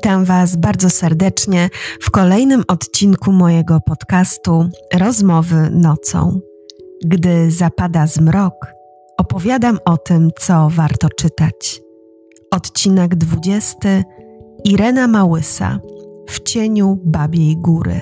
Witam Was bardzo serdecznie w kolejnym odcinku mojego podcastu Rozmowy nocą. Gdy zapada zmrok, opowiadam o tym, co warto czytać. Odcinek 20. Irena Małysa w cieniu Babiej Góry.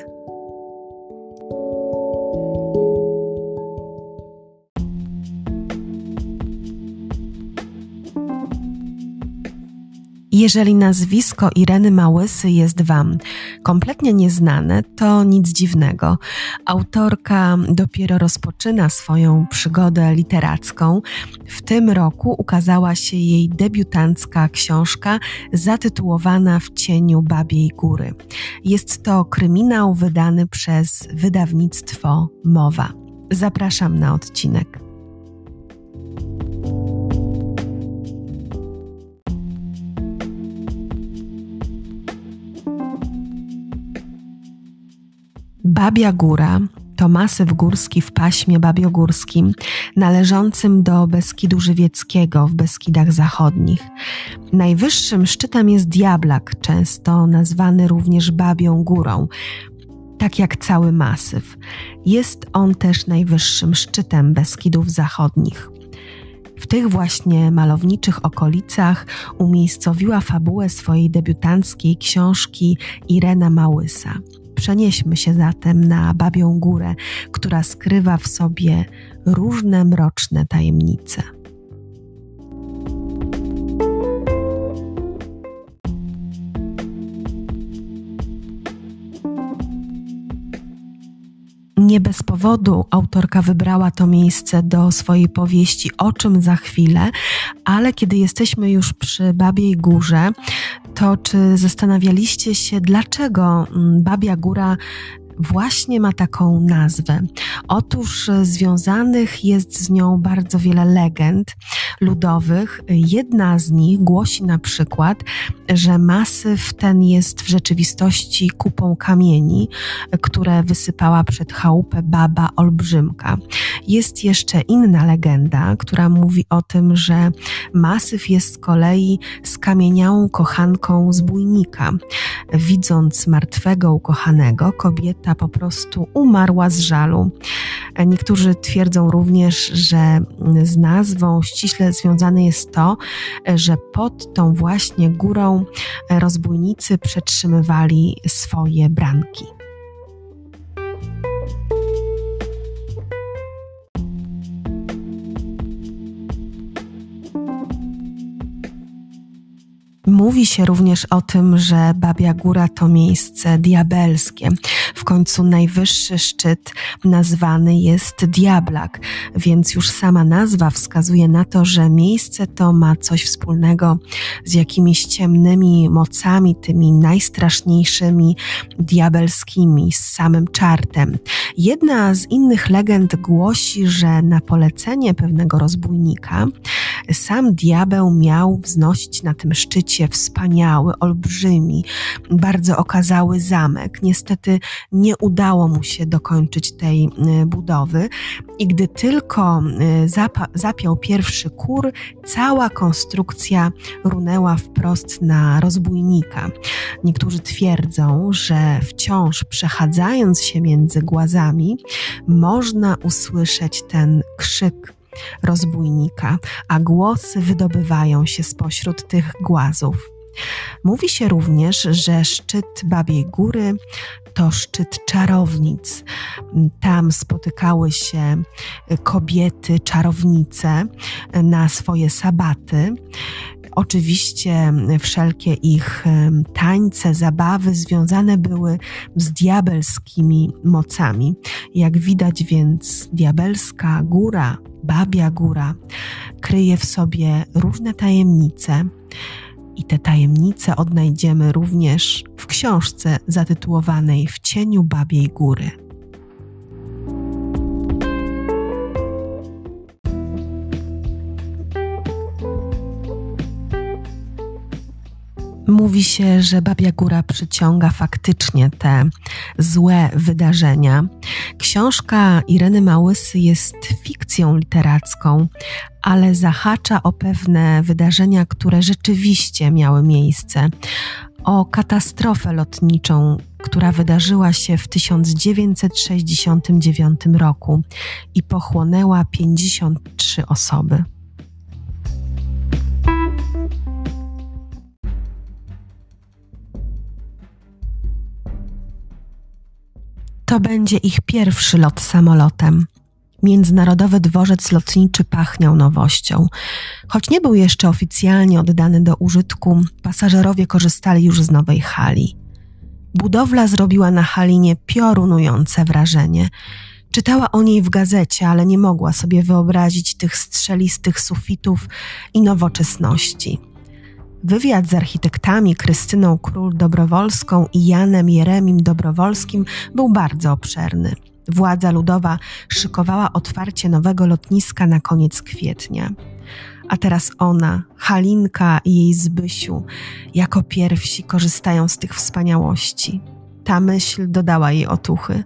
Jeżeli nazwisko Ireny Małysy jest Wam kompletnie nieznane, to nic dziwnego. Autorka dopiero rozpoczyna swoją przygodę literacką. W tym roku ukazała się jej debiutancka książka zatytułowana W cieniu Babiej Góry. Jest to kryminał wydany przez wydawnictwo Mowa. Zapraszam na odcinek. Babia Góra to masyw górski w paśmie babiogórskim, należącym do Beskidu Żywieckiego w Beskidach Zachodnich. Najwyższym szczytem jest Diablak, często nazwany również Babią Górą, tak jak cały masyw. Jest on też najwyższym szczytem Beskidów Zachodnich. W tych właśnie malowniczych okolicach umiejscowiła fabułę swojej debiutanckiej książki Irena Małysa – Przenieśmy się zatem na Babią Górę, która skrywa w sobie różne mroczne tajemnice. Nie bez powodu autorka wybrała to miejsce do swojej powieści O czym za chwilę, ale kiedy jesteśmy już przy Babiej Górze, to czy zastanawialiście się, dlaczego mm, Babia Góra właśnie ma taką nazwę. Otóż związanych jest z nią bardzo wiele legend ludowych. Jedna z nich głosi na przykład, że masyw ten jest w rzeczywistości kupą kamieni, które wysypała przed chałupę baba olbrzymka. Jest jeszcze inna legenda, która mówi o tym, że masyw jest z kolei skamieniałą kochanką zbójnika. Widząc martwego ukochanego, kobieta po prostu umarła z żalu. Niektórzy twierdzą również, że z nazwą ściśle związane jest to, że pod tą właśnie górą rozbójnicy przetrzymywali swoje branki. Mówi się również o tym, że Babia Góra to miejsce diabelskie. W końcu najwyższy szczyt nazwany jest Diablak, więc już sama nazwa wskazuje na to, że miejsce to ma coś wspólnego z jakimiś ciemnymi mocami, tymi najstraszniejszymi diabelskimi, z samym czartem. Jedna z innych legend głosi, że na polecenie pewnego rozbójnika sam diabeł miał wznosić na tym szczycie wspaniały, olbrzymi, bardzo okazały zamek. Niestety nie udało mu się dokończyć tej y, budowy i gdy tylko y, zapiął pierwszy kur, cała konstrukcja runęła wprost na rozbójnika. Niektórzy twierdzą, że wciąż przechadzając się między głazami, można usłyszeć ten krzyk rozbójnika, a głosy wydobywają się spośród tych głazów. Mówi się również, że szczyt Babiej Góry to szczyt czarownic. Tam spotykały się kobiety, czarownice na swoje sabaty. Oczywiście wszelkie ich tańce, zabawy związane były z diabelskimi mocami. Jak widać więc diabelska góra, babia góra kryje w sobie różne tajemnice i te tajemnice odnajdziemy również w książce zatytułowanej W cieniu babiej góry. Mówi się, że Babia Góra przyciąga faktycznie te złe wydarzenia. Książka Ireny Małysy jest fikcją literacką, ale zahacza o pewne wydarzenia, które rzeczywiście miały miejsce. o katastrofę lotniczą, która wydarzyła się w 1969 roku i pochłonęła 53 osoby. To będzie ich pierwszy lot samolotem. Międzynarodowy dworzec lotniczy pachniał nowością. Choć nie był jeszcze oficjalnie oddany do użytku, pasażerowie korzystali już z nowej hali. Budowla zrobiła na Halinie piorunujące wrażenie. Czytała o niej w gazecie, ale nie mogła sobie wyobrazić tych strzelistych sufitów i nowoczesności. Wywiad z architektami Krystyną Król Dobrowolską i Janem Jeremim Dobrowolskim był bardzo obszerny. Władza ludowa szykowała otwarcie nowego lotniska na koniec kwietnia. A teraz ona, Halinka i jej Zbysiu, jako pierwsi korzystają z tych wspaniałości. Ta myśl dodała jej otuchy.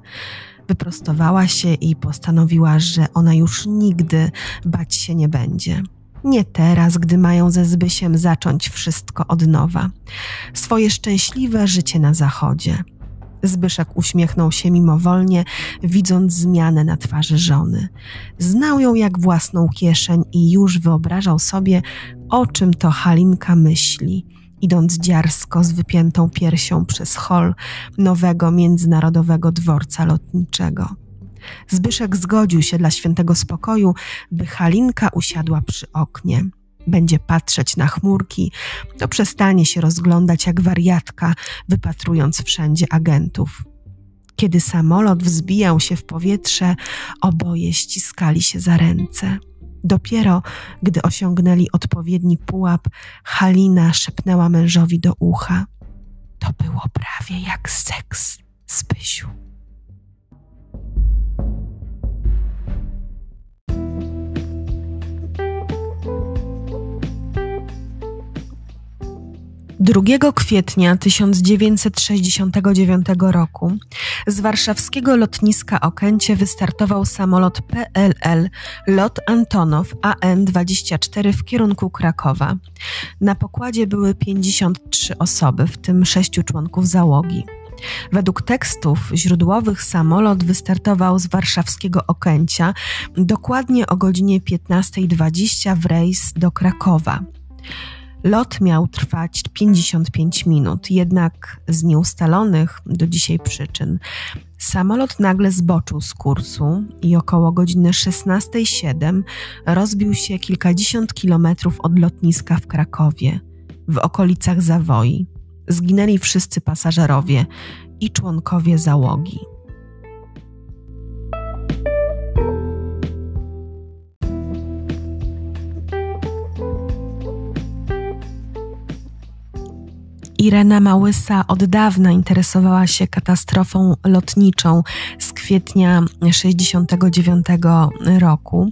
Wyprostowała się i postanowiła, że ona już nigdy bać się nie będzie. Nie teraz, gdy mają ze Zbysiem zacząć wszystko od nowa. Swoje szczęśliwe życie na zachodzie. Zbyszek uśmiechnął się mimowolnie, widząc zmianę na twarzy żony. Znał ją jak własną kieszeń i już wyobrażał sobie, o czym to Halinka myśli, idąc dziarsko z wypiętą piersią przez hol nowego międzynarodowego dworca lotniczego. Zbyszek zgodził się dla świętego spokoju, by Halinka usiadła przy oknie. Będzie patrzeć na chmurki, to przestanie się rozglądać jak wariatka, wypatrując wszędzie agentów. Kiedy samolot wzbijał się w powietrze, oboje ściskali się za ręce. Dopiero gdy osiągnęli odpowiedni pułap, Halina szepnęła mężowi do ucha: To było prawie jak seks, Zbysiu. 2 kwietnia 1969 roku z warszawskiego lotniska Okęcie wystartował samolot PLL LOT Antonow AN-24 w kierunku Krakowa. Na pokładzie były 53 osoby, w tym 6 członków załogi. Według tekstów źródłowych samolot wystartował z warszawskiego Okęcia dokładnie o godzinie 15.20 w rejs do Krakowa. Lot miał trwać 55 minut, jednak z nieustalonych do dzisiaj przyczyn samolot nagle zboczył z kursu i około godziny 16.07 rozbił się kilkadziesiąt kilometrów od lotniska w Krakowie, w okolicach Zawoi. Zginęli wszyscy pasażerowie i członkowie załogi. Irena Małysa od dawna interesowała się katastrofą lotniczą z kwietnia 1969 roku.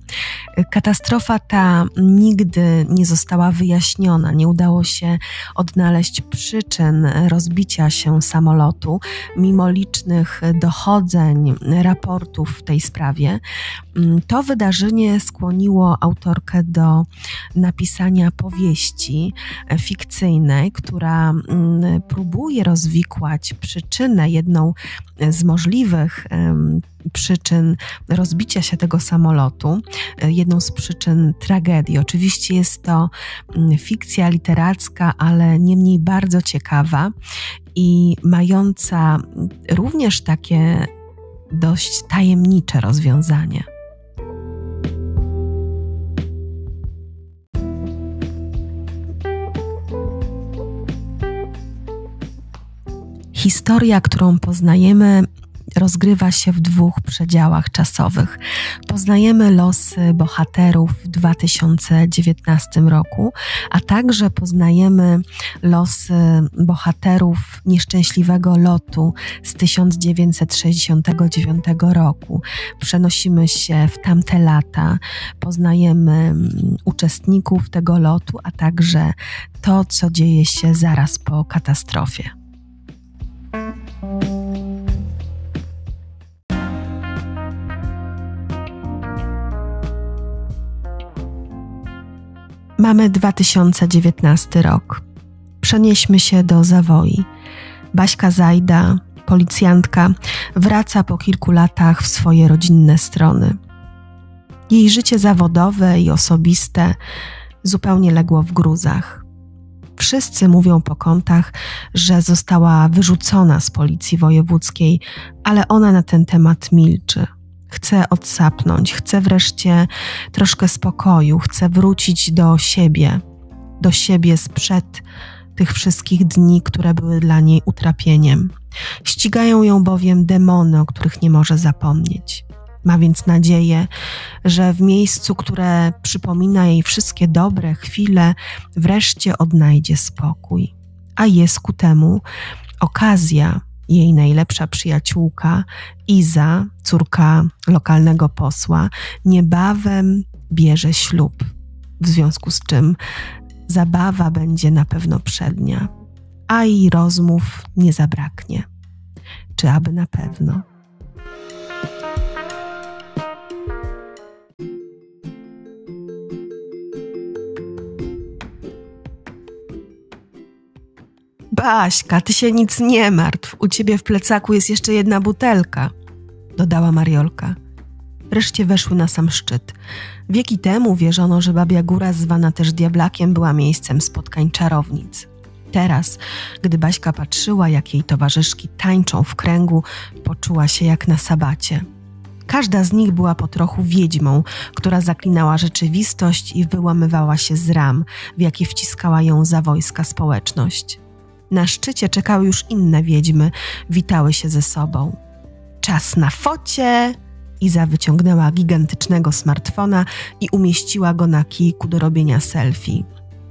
Katastrofa ta nigdy nie została wyjaśniona, nie udało się odnaleźć przyczyn rozbicia się samolotu, mimo licznych dochodzeń, raportów w tej sprawie. To wydarzenie skłoniło autorkę do napisania powieści fikcyjnej, która próbuje rozwikłać przyczynę, jedną z możliwych przyczyn rozbicia się tego samolotu, e, jedną z przyczyn tragedii. Oczywiście jest to fikcja literacka, ale niemniej bardzo ciekawa i mająca również takie dość tajemnicze rozwiązanie. Historia, którą poznajemy, rozgrywa się w dwóch przedziałach czasowych. Poznajemy losy bohaterów w 2019 roku, a także poznajemy losy bohaterów nieszczęśliwego lotu z 1969 roku. Przenosimy się w tamte lata, poznajemy mm, uczestników tego lotu, a także to, co dzieje się zaraz po katastrofie. Mamy 2019 rok. Przenieśmy się do Zawoi. Baśka Zajda, policjantka, wraca po kilku latach w swoje rodzinne strony. Jej życie zawodowe i osobiste zupełnie legło w gruzach. Wszyscy mówią po kątach, że została wyrzucona z policji wojewódzkiej, ale ona na ten temat milczy. Chce odsapnąć, chce wreszcie troszkę spokoju, chce wrócić do siebie, do siebie sprzed tych wszystkich dni, które były dla niej utrapieniem. Ścigają ją bowiem demony, o których nie może zapomnieć. Ma więc nadzieję, że w miejscu, które przypomina jej wszystkie dobre chwile, wreszcie odnajdzie spokój. A jest ku temu okazja. Jej najlepsza przyjaciółka, Iza, córka lokalnego posła, niebawem bierze ślub. W związku z czym zabawa będzie na pewno przednia, a i rozmów nie zabraknie. Czy aby na pewno? Baśka, ty się nic nie martw. U ciebie w plecaku jest jeszcze jedna butelka, dodała Mariolka. Wreszcie weszły na sam szczyt. Wieki temu wierzono, że Babia Góra, zwana też Diablakiem, była miejscem spotkań czarownic. Teraz, gdy Baśka patrzyła, jak jej towarzyszki tańczą w kręgu, poczuła się jak na sabacie. Każda z nich była po trochu wiedźmą, która zaklinała rzeczywistość i wyłamywała się z ram, w jakie wciskała ją za wojska społeczność. Na szczycie czekały już inne wiedźmy, witały się ze sobą. Czas na focie! Iza wyciągnęła gigantycznego smartfona i umieściła go na kijku do robienia selfie.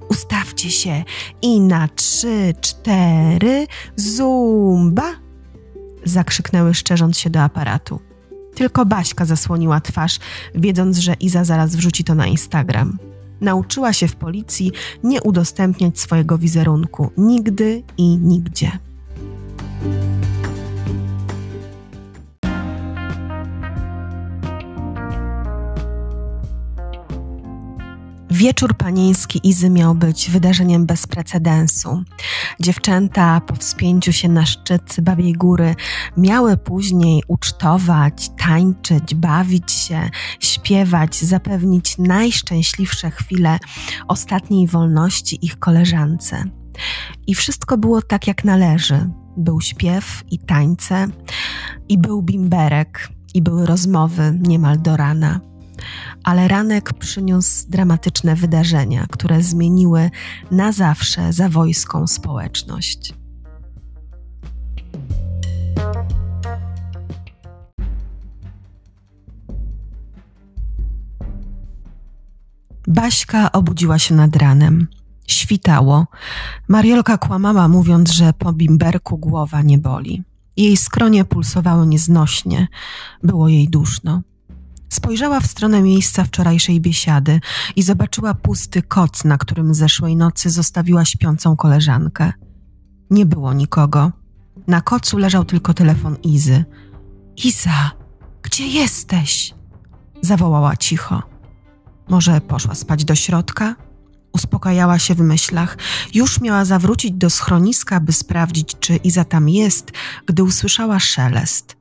Ustawcie się i na trzy, cztery, zumba! Zakrzyknęły szczerząc się do aparatu. Tylko Baśka zasłoniła twarz, wiedząc, że Iza zaraz wrzuci to na Instagram. Nauczyła się w policji nie udostępniać swojego wizerunku nigdy i nigdzie. Wieczór panieński Izy miał być wydarzeniem bez precedensu. Dziewczęta po wspięciu się na szczyt Babiej Góry miały później ucztować, tańczyć, bawić się, śpiewać, zapewnić najszczęśliwsze chwile ostatniej wolności ich koleżance. I wszystko było tak, jak należy. Był śpiew i tańce, i był bimberek, i były rozmowy niemal do rana ale ranek przyniósł dramatyczne wydarzenia, które zmieniły na zawsze zawojską społeczność. Baśka obudziła się nad ranem. Świtało. Mariolka kłamała, mówiąc, że po bimberku głowa nie boli. Jej skronie pulsowały nieznośnie. Było jej duszno. Spojrzała w stronę miejsca wczorajszej biesiady i zobaczyła pusty koc, na którym zeszłej nocy zostawiła śpiącą koleżankę. Nie było nikogo. Na kocu leżał tylko telefon Izy. Iza, gdzie jesteś? zawołała cicho. Może poszła spać do środka? Uspokajała się w myślach. Już miała zawrócić do schroniska, by sprawdzić, czy Iza tam jest, gdy usłyszała szelest.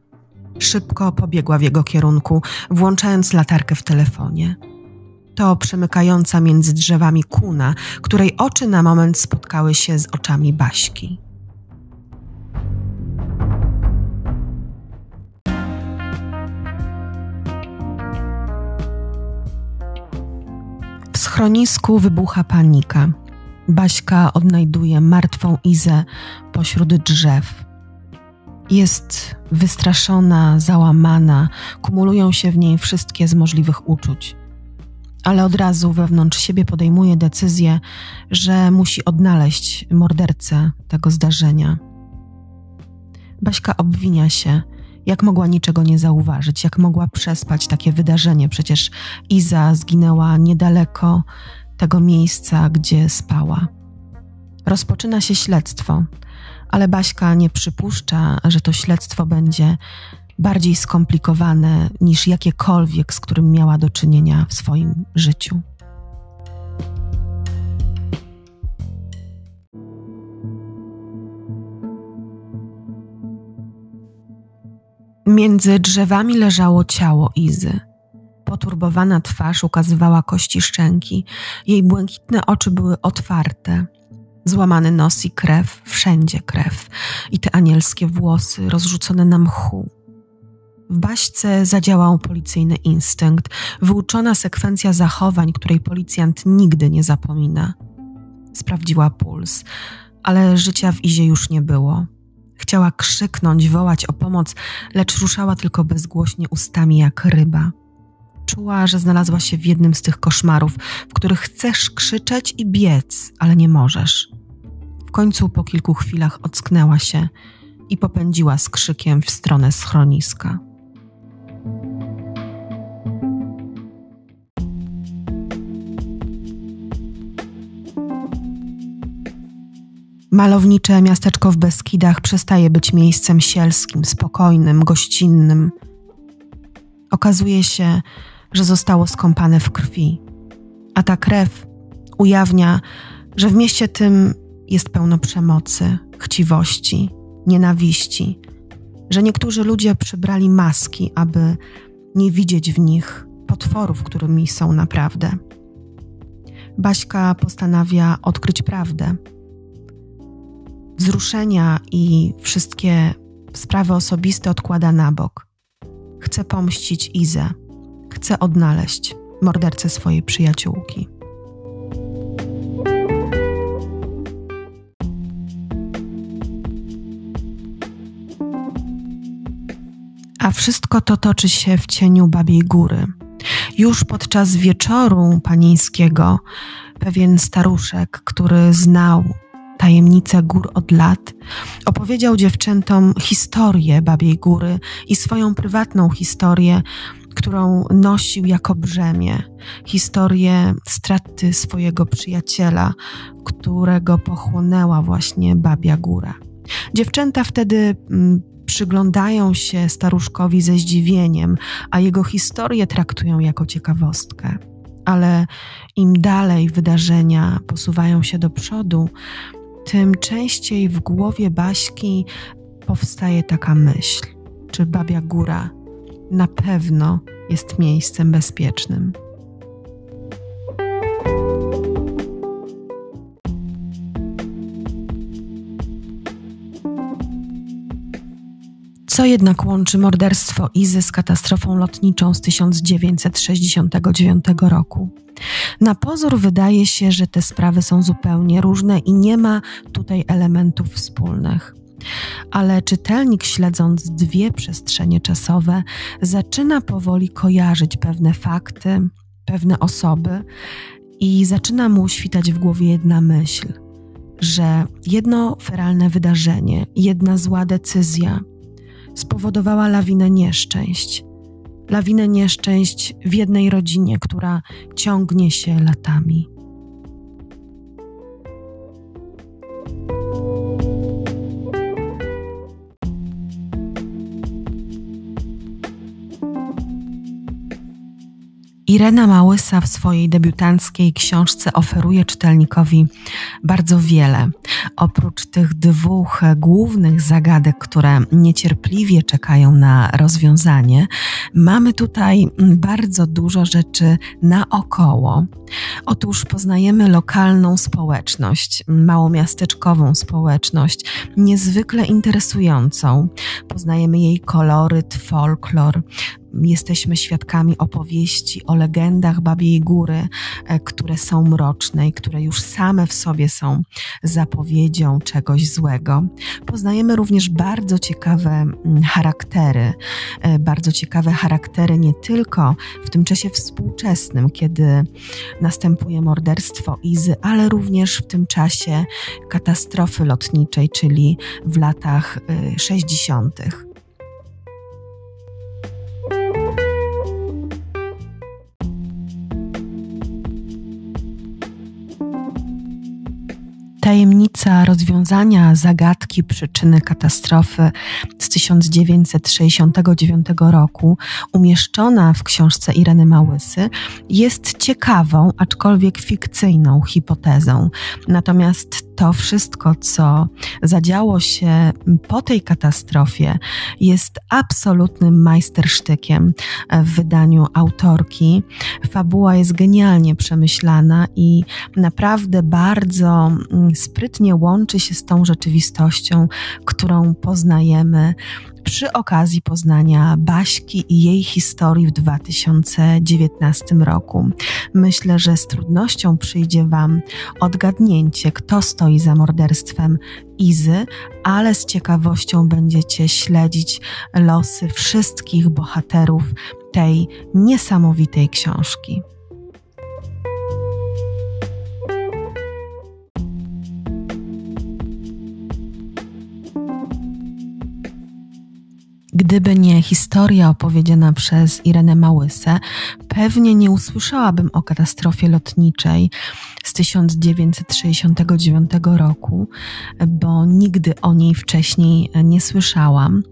Szybko pobiegła w jego kierunku, włączając latarkę w telefonie. To przemykająca między drzewami kuna, której oczy na moment spotkały się z oczami Baśki. W schronisku wybucha panika. Baśka odnajduje martwą Izę pośród drzew. Jest wystraszona, załamana, kumulują się w niej wszystkie z możliwych uczuć. Ale od razu wewnątrz siebie podejmuje decyzję, że musi odnaleźć mordercę tego zdarzenia. Baśka obwinia się, jak mogła niczego nie zauważyć, jak mogła przespać takie wydarzenie. Przecież Iza zginęła niedaleko tego miejsca, gdzie spała. Rozpoczyna się śledztwo ale Baśka nie przypuszcza, że to śledztwo będzie bardziej skomplikowane niż jakiekolwiek, z którym miała do czynienia w swoim życiu. Między drzewami leżało ciało Izy. Poturbowana twarz ukazywała kości szczęki, jej błękitne oczy były otwarte Złamany nos i krew, wszędzie krew, i te anielskie włosy rozrzucone na mchu. W baśce zadziałał policyjny instynkt, wyuczona sekwencja zachowań, której policjant nigdy nie zapomina. Sprawdziła puls, ale życia w Izie już nie było. Chciała krzyknąć, wołać o pomoc, lecz ruszała tylko bezgłośnie ustami jak ryba. Czuła, że znalazła się w jednym z tych koszmarów, w których chcesz krzyczeć i biec, ale nie możesz. Końcu po kilku chwilach ocknęła się i popędziła z krzykiem w stronę schroniska. Malownicze miasteczko w Beskidach przestaje być miejscem sielskim, spokojnym, gościnnym. Okazuje się, że zostało skąpane w krwi, a ta krew ujawnia, że w mieście tym jest pełno przemocy, chciwości, nienawiści, że niektórzy ludzie przybrali maski, aby nie widzieć w nich potworów, którymi są naprawdę. Baśka postanawia odkryć prawdę wzruszenia i wszystkie sprawy osobiste odkłada na bok. Chce pomścić Izę, chce odnaleźć mordercę swojej przyjaciółki. A wszystko to toczy się w cieniu Babiej Góry. Już podczas wieczoru panieńskiego pewien staruszek, który znał tajemnice gór od lat, opowiedział dziewczętom historię Babiej Góry i swoją prywatną historię, którą nosił jako brzemię, historię straty swojego przyjaciela, którego pochłonęła właśnie Babia Góra. Dziewczęta wtedy mm, przyglądają się staruszkowi ze zdziwieniem, a jego historię traktują jako ciekawostkę. Ale im dalej wydarzenia posuwają się do przodu, tym częściej w głowie Baśki powstaje taka myśl, czy Babia Góra na pewno jest miejscem bezpiecznym. Co jednak łączy morderstwo Izy z katastrofą lotniczą z 1969 roku? Na pozór wydaje się, że te sprawy są zupełnie różne i nie ma tutaj elementów wspólnych. Ale czytelnik, śledząc dwie przestrzenie czasowe, zaczyna powoli kojarzyć pewne fakty, pewne osoby i zaczyna mu świtać w głowie jedna myśl, że jedno feralne wydarzenie, jedna zła decyzja spowodowała lawinę nieszczęść, lawinę nieszczęść w jednej rodzinie, która ciągnie się latami. Irena Małysa w swojej debiutanckiej książce oferuje czytelnikowi bardzo wiele. Oprócz tych dwóch głównych zagadek, które niecierpliwie czekają na rozwiązanie, mamy tutaj bardzo dużo rzeczy naokoło. Otóż poznajemy lokalną społeczność, małomiasteczkową społeczność, niezwykle interesującą. Poznajemy jej koloryt, folklor, jesteśmy świadkami opowieści o legendach Babiej Góry, e, które są mroczne i które już same w sobie są zapowiedzią czegoś złego. Poznajemy również bardzo ciekawe mm, charaktery, e, bardzo ciekawe charaktery nie tylko w tym czasie współczesnym, kiedy następuje morderstwo Izy, ale również w tym czasie katastrofy lotniczej, czyli w latach 60. Tajemnica rozwiązania zagadki przyczyny katastrofy z 1969 roku, umieszczona w książce Ireny Małysy, jest ciekawą, aczkolwiek fikcyjną hipotezą. Natomiast to wszystko, co zadziało się po tej katastrofie, jest absolutnym majstersztykiem w wydaniu autorki. Fabuła jest genialnie przemyślana i naprawdę bardzo mm, sprytnie łączy się z tą rzeczywistością, którą poznajemy przy okazji poznania Baśki i jej historii w 2019 roku. Myślę, że z trudnością przyjdzie Wam odgadnięcie, kto stoi za morderstwem Izy, ale z ciekawością będziecie śledzić losy wszystkich bohaterów tej niesamowitej książki. Gdyby nie historia opowiedziana przez Irenę Małysę, pewnie nie usłyszałabym o katastrofie lotniczej z 1969 roku, bo nigdy o niej wcześniej nie słyszałam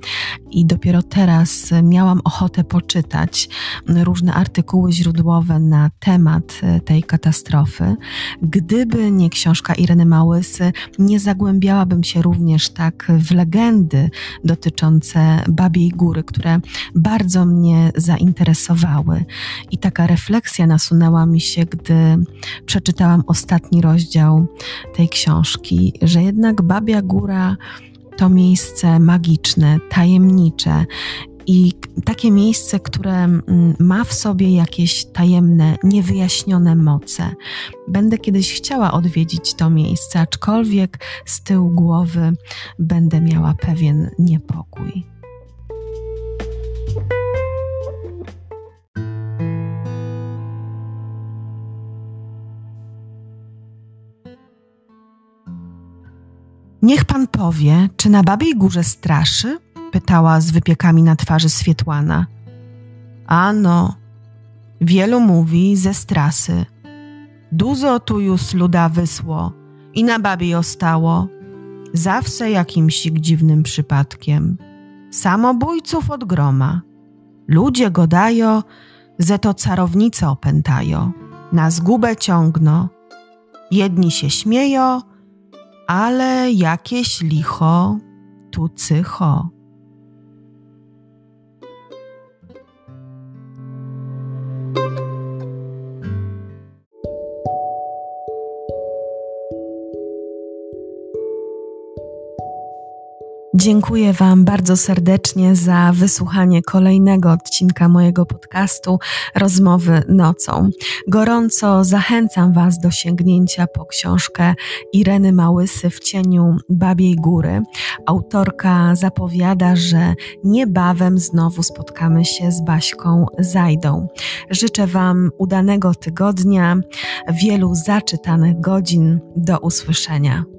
i dopiero teraz miałam ochotę poczytać różne artykuły źródłowe na temat tej katastrofy. Gdyby nie książka Ireny Małysy, nie zagłębiałabym się również tak w legendy dotyczące Babiej Góry, które bardzo mnie zainteresowały. I taka refleksja nasunęła mi się, gdy przeczytałam ostatni rozdział tej książki, że jednak Babia Góra to miejsce magiczne, tajemnicze i takie miejsce, które mm, ma w sobie jakieś tajemne, niewyjaśnione moce. Będę kiedyś chciała odwiedzić to miejsce, aczkolwiek z tyłu głowy będę miała pewien niepokój. Niech pan powie, czy na Babiej Górze straszy? pytała z wypiekami na twarzy Swietłana. Ano, wielu mówi ze strasy. Dużo tu już luda wysło i na Babiej ostało. Zawsze jakimś dziwnym przypadkiem. Samobójców od groma. Ludzie godają, że to carownice opętają. Na zgubę ciągno. Jedni się śmieją, ale jakieś licho tu cycho. Dziękuję Wam bardzo serdecznie za wysłuchanie kolejnego odcinka mojego podcastu Rozmowy nocą. Gorąco zachęcam Was do sięgnięcia po książkę Ireny Małysy w cieniu Babiej Góry. Autorka zapowiada, że niebawem znowu spotkamy się z Baśką Zajdą. Życzę Wam udanego tygodnia, wielu zaczytanych godzin. Do usłyszenia.